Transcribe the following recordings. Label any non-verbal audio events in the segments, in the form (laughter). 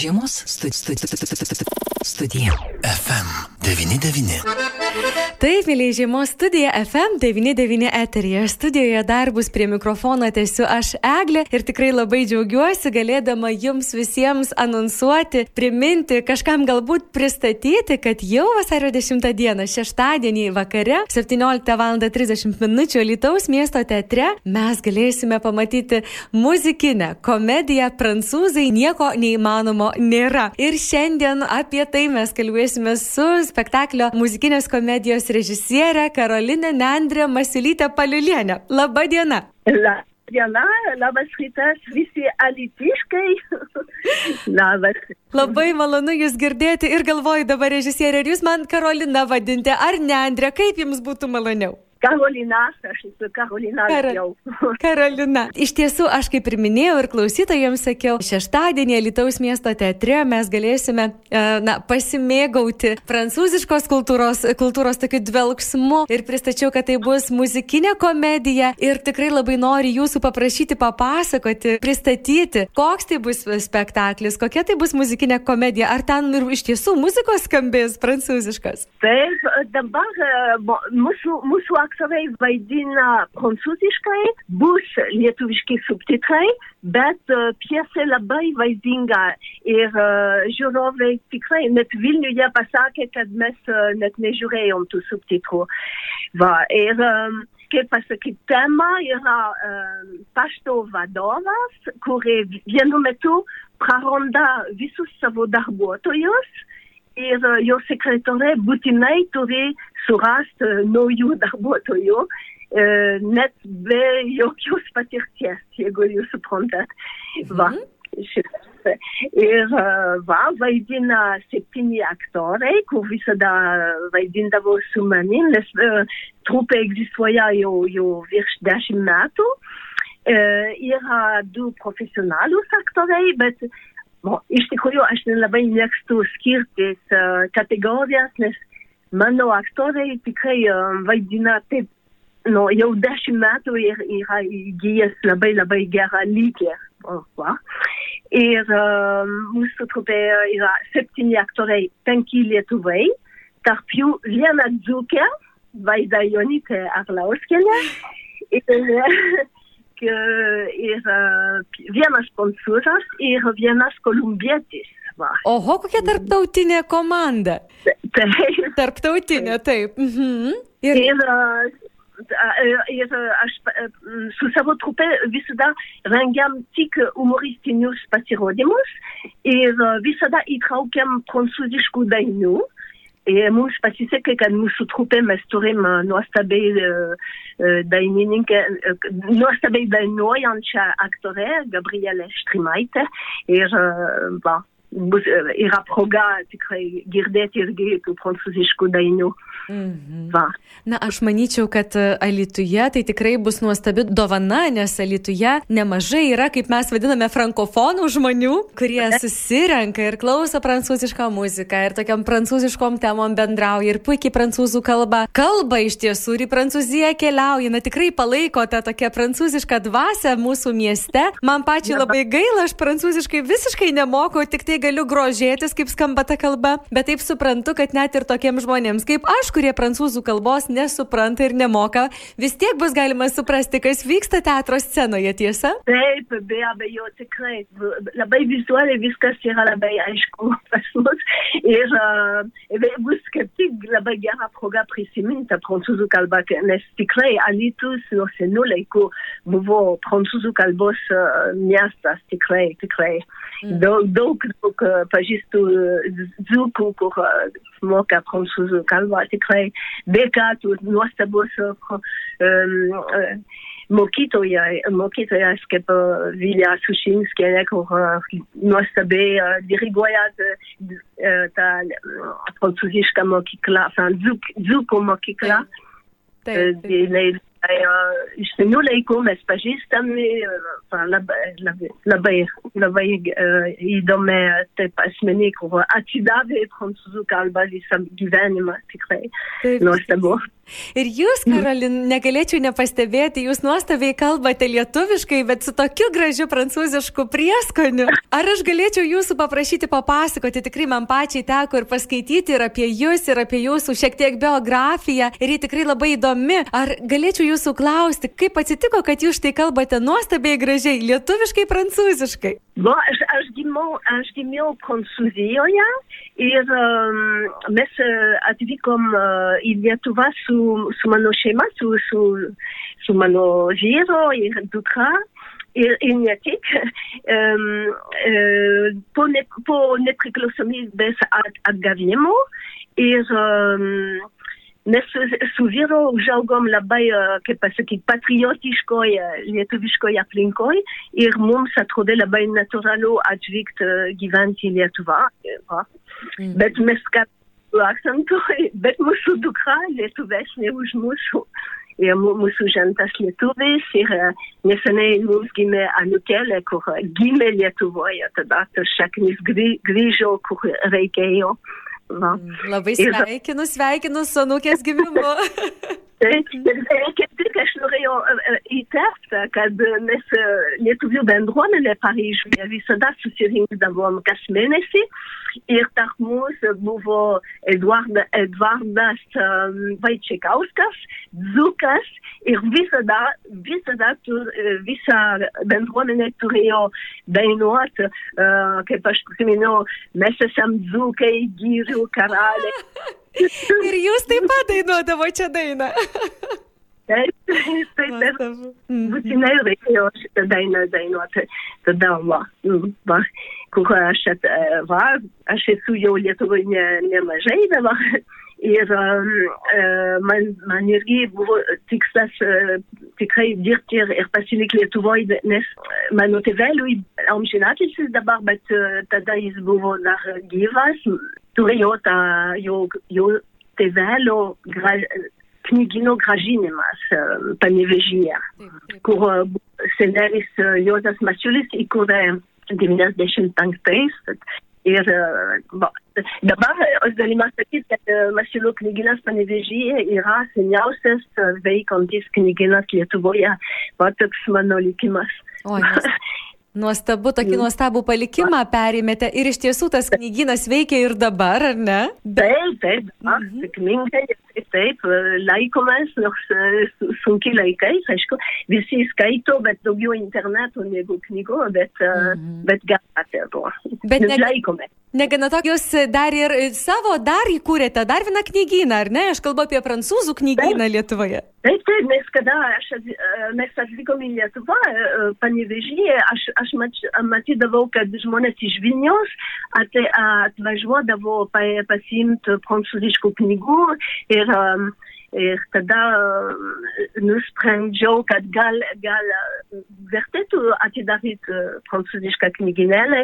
Žiemos studi studi studi studija. FM99. Taip, mėlyje žiemos studija FM99 eterija. Studijoje darbus prie mikrofono tęsiu aš Eglė ir tikrai labai džiaugiuosi galėdama jums visiems anonsuoti, priminti, kažkam galbūt pristatyti, kad jau vasario 10 dieną, šeštadienį vakare, 17 val. 30 min. Lietuvos miesto teatre mes galėsime pamatyti muzikinę komediją Prancūzai nieko neįmanomo nėra. Ir šiandien apie tai mes kalbėsime su spektaklio muzikinės komedijos režisierė Karolinė Nendrė Masiulytė Paliulienė. Labą dieną. La diena, labas rytas visi alitiškai. (laughs) labas. Labai malonu Jūs girdėti ir galvoju dabar režisierė, ar Jūs man Karolina vadinti, ar Nendrė, kaip Jums būtų maloniau? Karolina, aš esu Karolina Kar- jau. (laughs) Karolina. Iš tiesų, aš kaip ir minėjau ir klausytojams sakiau, šeštadienį Lietuvos miesto teatre mes galėsime e, na, pasimėgauti prancūziškos kultūros, kultūros tokiu dvelgsmu ir pristačiau, kad tai bus muzikinė komedija ir tikrai labai noriu jūsų paprašyti papasakoti, pristatyti, koks tai bus spektaklis, kokia tai bus muzikinė komedija, ar ten ir iš tiesų muzikos skambės prancūziškas. Taip, dabar e, mūsų, mūsų aktoriai vaidina prancūziškai, bus lietuviški subtitrai, bet uh, pjesė labai vaizdinga ir uh, žiūrovai tikrai net Vilniuje pasakė, kad mes uh, net nežiūrėjom tų subtitrų. Va, ir um, kaip pasakyti, tema yra um, pašto vadovas, kuri vienu metu praranda visus savo darbuotojus ir uh, jo sekretorė būtinai turi surasti uh, naujų (laughs) darbuotojų, uh, net be jokios patirties, jeigu jūs suprantat. Va, šitas. Ir uh, va, vaidina septyni aktoriai, kur visada vaidindavo su manim, nes uh, trupė egzistuoja jau, jau virš dešimt metų. Uh, yra du profesionalūs aktoriai, bet Bon, iš tikrųjų, aš nelabai mėgstu skirtis uh, kategorijas, nes mano aktoriai tikrai uh, vaidina taip, nu, jau dešimt metų ir yra įgyjęs labai labai gerą lygį. Ir uh, mūsų trupė yra septyni aktoriai, penki lietuvai, tarp jų viena dzūkė, Vaida Jonitė Arlauskienė. Ir, ir uh, vienas prancūzas ir vienas kolumbietis. Va. Oho, kokia tarptautinė komanda. Taip. Tarptautinė, taip. Mhm. Ir, Ir, uh, ir uh, aš su savo trupe visada rengiam tik humoristinius pasirodymus ir visada įtraukiam prancūziškų dainų. Ir mums pasisekė, kad mūsų trupė mes turim uh, nuostabiai uh, uh, dainininkę, uh, nuostabiai dainuojančią aktorę, Gabrielė Štrimaitė. Ir uh, va, bus, uh, yra proga tikrai girdėti irgi prancūziškų dainų. mhm. Va. Na, aš manyčiau, kad e, Alituje tai tikrai bus nuostabi dovana, nes Alituje nemažai yra, kaip mes vadiname, frankofonų žmonių, kurie susirenka ir klauso prancūzišką muziką ir tokiam prancūziškom temom bendrauja ir puikiai prancūzų kalba. Kalba iš tiesų ir į Prancūziją keliauja, na tikrai palaiko tą tokią prancūzišką dvasę mūsų mieste. Man pačiai labai gaila, aš prancūziškai visiškai nemoku, tik tai galiu grožėtis, kaip skamba ta kalba, bet taip suprantu, kad net ir tokiems žmonėms kaip aš, kurie prancūzų kalbos nesupranta ir nemoka, vis tiek bus galima suprasti, kas vyksta teatro scenoje, tiesa? Taip, be abejo, tikrai. Labai vizualiai viskas yra labai aišku pas mus. Ir uh, bus kaip tik labai gera proga prisiminti prancūzų kalbą, nes tikrai Alitus nuo senų laikų buvo prancūzų kalbos uh, miestas, tikrai, tikrai. Mm. Daug, daug, daug uh, pažįstu uh, dzūkų, kur uh, moka prancūzų kalbą, tikrai. Bekatų nuostabus uh, um, uh, mokytoja, mokytojas kaip uh, Vilja Sušinskienė, kur uh, nuostabiai uh, diriguoja uh, tą uh, prancūzišką mokyklą, enfin, dzuk, dzukų mokyklą. Taip, taip. Iš senių laikų mes pažįstami, labai, labai, labai, labai įdomi taip asmeniai, kur atsidavė prancūzų kalbą visą gyvenimą, tikrai nuostabu. Ir jūs, Karolin, negalėčiau nepastebėti, jūs nuostabiai kalbate lietuviškai, bet su tokiu gražiu prancūzišku prieskoniu. Ar aš galėčiau jūsų paprašyti papasakoti, tikrai man pačiai teko ir paskaityti ir apie jūs, ir apie jūsų šiek tiek biografiją, ir ji tikrai labai įdomi. Ar galėčiau jūsų klausti, kaip atsitiko, kad jūs štai kalbate nuostabiai gražiai, lietuviškai, prancūziškai? Bo, aš, aš, gimiau, aš gimiau Prancūzijoje ir um, mes atvykom uh, į Lietuvą su su, mano šeima, su, su, su mano vyro ir dukra. Ir, ir ne tik (laughs) um, uh, po, ne, po nepriklausomybės at, atgavimo ir um, mes su, su vyru užaugom labai, uh, kaip pasakyti, patriotiškoj lietuviškoj aplinkoj ir mums atrodė labai natūralu atvykti uh, gyventi į Lietuvą. Mm. Bet mes kad akcentu, bet mūsų dukra lietuvesnė už mūsų. Ir mūsų žentas lietuvis ir neseniai mums gimė Anukelė, kur gimė Lietuvoje, tada tas šaknis grįžo, kur reikėjo. Va. Labai sveikinu, sveikinu su anukės gimimu. (laughs) Taip, kaip tik aš norėjau įterpti, kad mes lietuvių bendruomenė Paryžiuje visada susirinkdavom kas mėnesį ir tarp mūsų buvo Eduard, Edvardas um, Vaitčekauskas, Dzukas ir visada, visada tur, visa bendruomenė turėjo dainuoti, uh, kaip aš prisimenu, mes esam Dzukai, gyrių karaliai. (laughs) Ir jūs taip pat dainuodavo čia dainą. Taip, taip, taip. Būtinai reikėjo šitą dainą dainuoti. Tada, va, va, kur aš, va, aš esu jau Lietuvoje ne, nemažai dabar. Ir um, man, man irgi buvo tikslas uh, tikrai dirbti ir, ir pasilikti Lietuvoje, nes mano tėveliui amžinatilsis dabar, bet uh, tada jis buvo dar gyvas, turėjo tą jo, jo tėvelio gra, knygino gražinimas panevežyje, kur senelis Jozas Masiulis įkūrė 95-ais. Ir bo, dabar aš galima sakyti, kad Masiulio knyginas panevežyje yra seniausias veikantis knyginas Lietuvoje. Va toks mano likimas. O, Nuostabu, tokį mm. nuostabų palikimą perėmėte ir iš tiesų tas knyginas veikia ir dabar, ar ne? Taip, taip, mhm. sėkmingai, taip, taip, laikomės, nors sunkiai laikais, aišku, visi skaito, bet daugiau interneto negu knygų, bet, mhm. bet galite to. Bet ne, laikomės. Negana to, jūs dar ir savo dar įkūrėte dar vieną knygyną, ar ne? Aš kalbu apie prancūzų knygyną taip. Lietuvoje. Taip, taip, nes kada aš, mes atvykom į Lietuvą, panevežyje, aš, aš matydavau, kad žmonės iš Vilnius atvažiuodavo pasiimti prancūziškų knygų ir um, Ir tada nusprendžiau, kad gal, gal vertėtų atidaryti prancūzišką knygynėlę.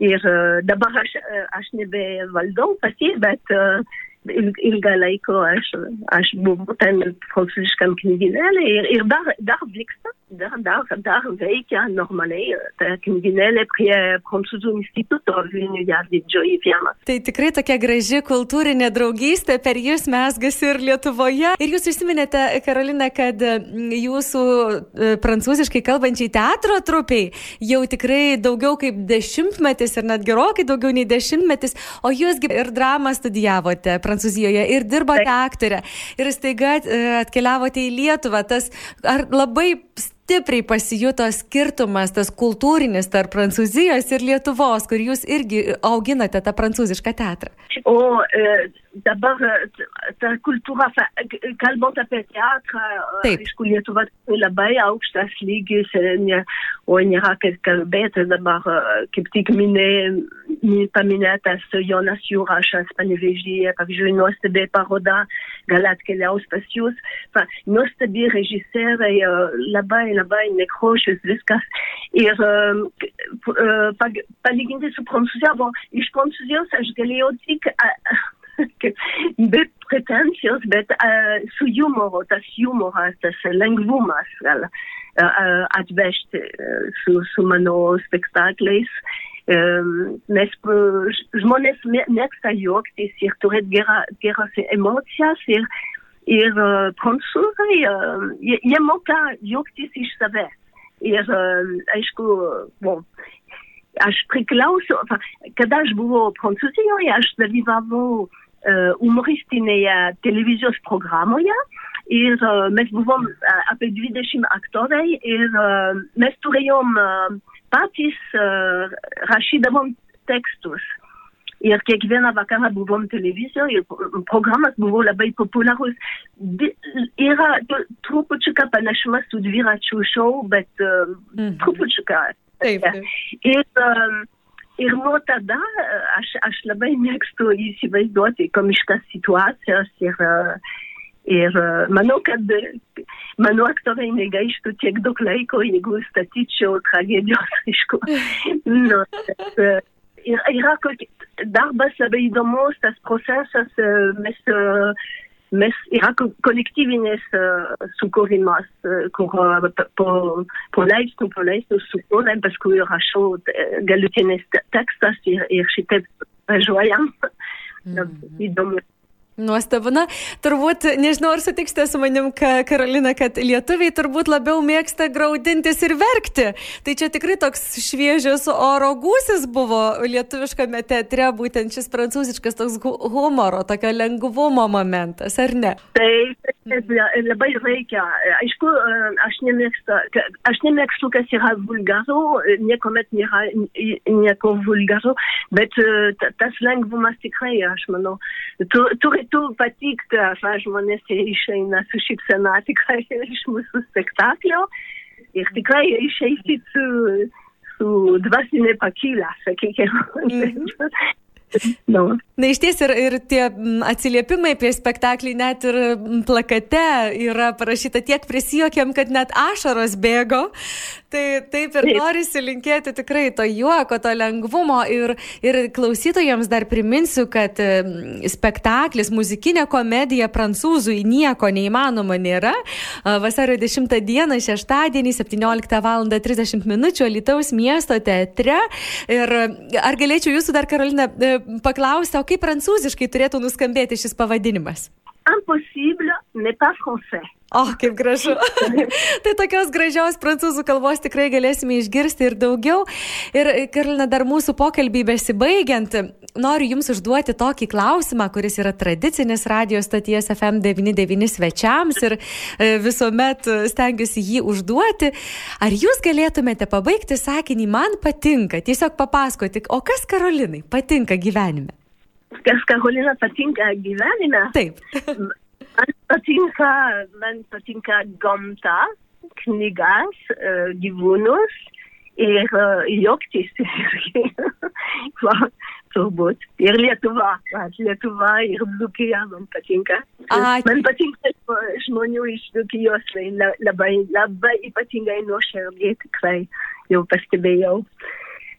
Ir dabar aš, aš nebevaldau pati, bet ilgą laiko aš, aš buvau ten prancūziškam knygynėlė ir, ir dar, dar vyksta, dar, dar, dar veikia normaliai ta knygynėlė prie Prancūzų instituto Vilniuje didžioji firma. Tai tikrai tokia graži kultūrinė draugystė per jūs mesgas ir Lietuvoje. Ir jūs užsiminėte, Karolina, kad jūsų prancūziškai kalbančiai teatro trupiai jau tikrai daugiau kaip dešimtmetis ir net gerokai daugiau nei dešimtmetis, o jūsgi ir dramą studijavote Prancūzijoje ir dirbote aktorė. Ir staiga e, atkeliavote į Lietuvą. Tas ar labai stipriai pasijuto skirtumas, tas kultūrinis tarp Prancūzijos ir Lietuvos, kur jūs irgi auginate tą prancūzišką teatrą? O e, dabar ta kultūra, kalbant apie teatrą, aišku, Lietuva labai aukštas lygis, ne, o nėra kad kalbėti dabar, kaip tik minė, paminėtas Jonas Jurašas panevežyje, pavyzdžiui, nuostabi paroda, gal atkeliaus pas jūs, nuostabi režisieriai, labai labai nekrošius viskas. Ir uh, uh, palyginti su Prancūzija, bon, iš Prancūzijos aš galėjau tik uh, (laughs) be pretensijos, bet uh, su humoru, tas humoras, tas lengvumas gal uh, atvežti uh, su, su mano spektakliais. Um, mes žmonės mėgsta juoktis ir turėti gera, geras emocijas ir, ir uh, prancūzai, uh, jie moka juoktis iš savęs. Ir uh, aišku, bon, aš priklausiu, kada aš buvau Prancūzijoje, aš dalyvavau uh, humoristinėje televizijos programoje ir uh, mes buvom uh, apie 20 aktoriai ir uh, mes turėjom uh, patys uh, rašydavom tekstus. Ir kiekvieną vakarą buvom televizijoje programas buvo labai populiarus. Yra trupučiuką panašumas su dviračių šou, bet uh, mm. trupučiuką Taip. taip. Ir, um, ir nuo tada aš, aš labai mėgstu įsivaizduoti komiškas situacijas ir, ir manau, kad mano aktoriai negaištų tiek daug laiko, jeigu statyčiau tragedijos, (laughs) aišku. no, bet, ir, yra darbas labai įdomus, tas procesas, mes mes yra kolektyvinės uh, sukūrimas, uh, kur uh, po, po leistų, po leistų sukūrėm, paskui rašau galutinis tekstas ir, ir šitaip važiuojam. Mm -hmm. Įdomu. Nuostabu. Na, turbūt, nežinau, ar sutiksite su manim, ka, Karolina, kad lietuviai turbūt labiau mėgsta graudintis ir verkti. Tai čia tikrai toks šviežias oro gūsis buvo lietuviškame teatre, būtent šis prancūziškas toks humoro, tokio lengvumo momentas, ar ne? Taip, labai reikia. Aišku, aš nemėgstu, aš nemėgstu kas yra vulgaru, niekuomet nėra nieko vulgaru, bet tas lengvumas tikrai, aš manau, turi tu patikti, aš žmonės išeina su šypsena tikrai iš mūsų spektaklio ir tikrai išeiti su, su dvasinė pakyla, sakykime. Mm -hmm. No. Na iš ties ir, ir tie atsiliepimai apie spektaklį net ir plakate yra parašyta tiek prisijokiam, kad net ašaros bėgo. Tai taip ir norisi linkėti tikrai to juoko, to lengvumo. Ir, ir klausytojams dar priminsiu, kad spektaklis, muzikinė komedija prancūzui nieko neįmanoma nėra. Vasario 10 dieną, šeštadienį, 17 val. 30 min. Lietuvos miesto teatre. Ir ar galėčiau jūsų dar, Karolina, e, paklausti, o kaip prancūziškai turėtų nuskambėti šis pavadinimas? Impossible, ne pas français. O, kaip gražu. (laughs) tai tokios gražios prancūzų kalbos tikrai galėsime išgirsti ir daugiau. Ir, Karolina, dar mūsų pokalbį besibaigiant, noriu Jums užduoti tokį klausimą, kuris yra tradicinis radijos stoties FM99 svečiams ir e, visuomet stengiuosi jį užduoti. Ar Jūs galėtumėte pabaigti sakinį, man patinka, tiesiog papasakoti, o kas Karolinai patinka gyvenime? Kas Karolina patinka gyvenime? Taip. (laughs) Man patinka, man patinka gamta, knygas, gyvūnus ir juoktis irgi. turbūt. Ir Lietuva, Lietuva ir Dzukija man patinka. Ačiū. Man patinka žmonių iš Dzukijos, labai, labai ypatingai nuoširdžiai tikrai jau pastebėjau.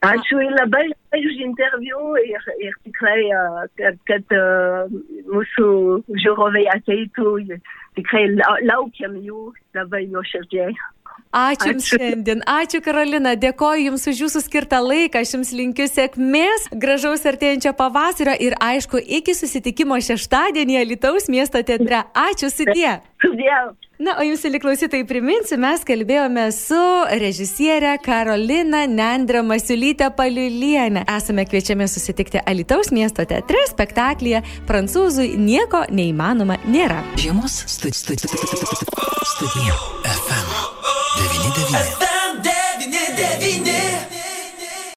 Ačiū labai, labai už interviu ir, ir tikrai, kad, kad uh, mūsų žiūrovai ateitų, tikrai laukiam jų labai nuoširdžiai. Ačiū Jums šiandien. Ačiū Karolina. Dėkoju Jums už Jūsų skirtą laiką. Aš Jums linkiu sėkmės, gražaus artėjančio pavasario ir aišku, iki susitikimo šeštadienį Lietuvos miesto teatre. Ačiū sudė. Sudė. Na, o Jums, liklausytai, priminsiu, mes kalbėjome su režisierė Karolina Nendra Masiulytė Paliulienė. Esame kviečiami susitikti Alitaus miesto teatre spektaklyje Prancūzui nieko neįmanoma nėra. Žiemos studija FM. 99. FM 99.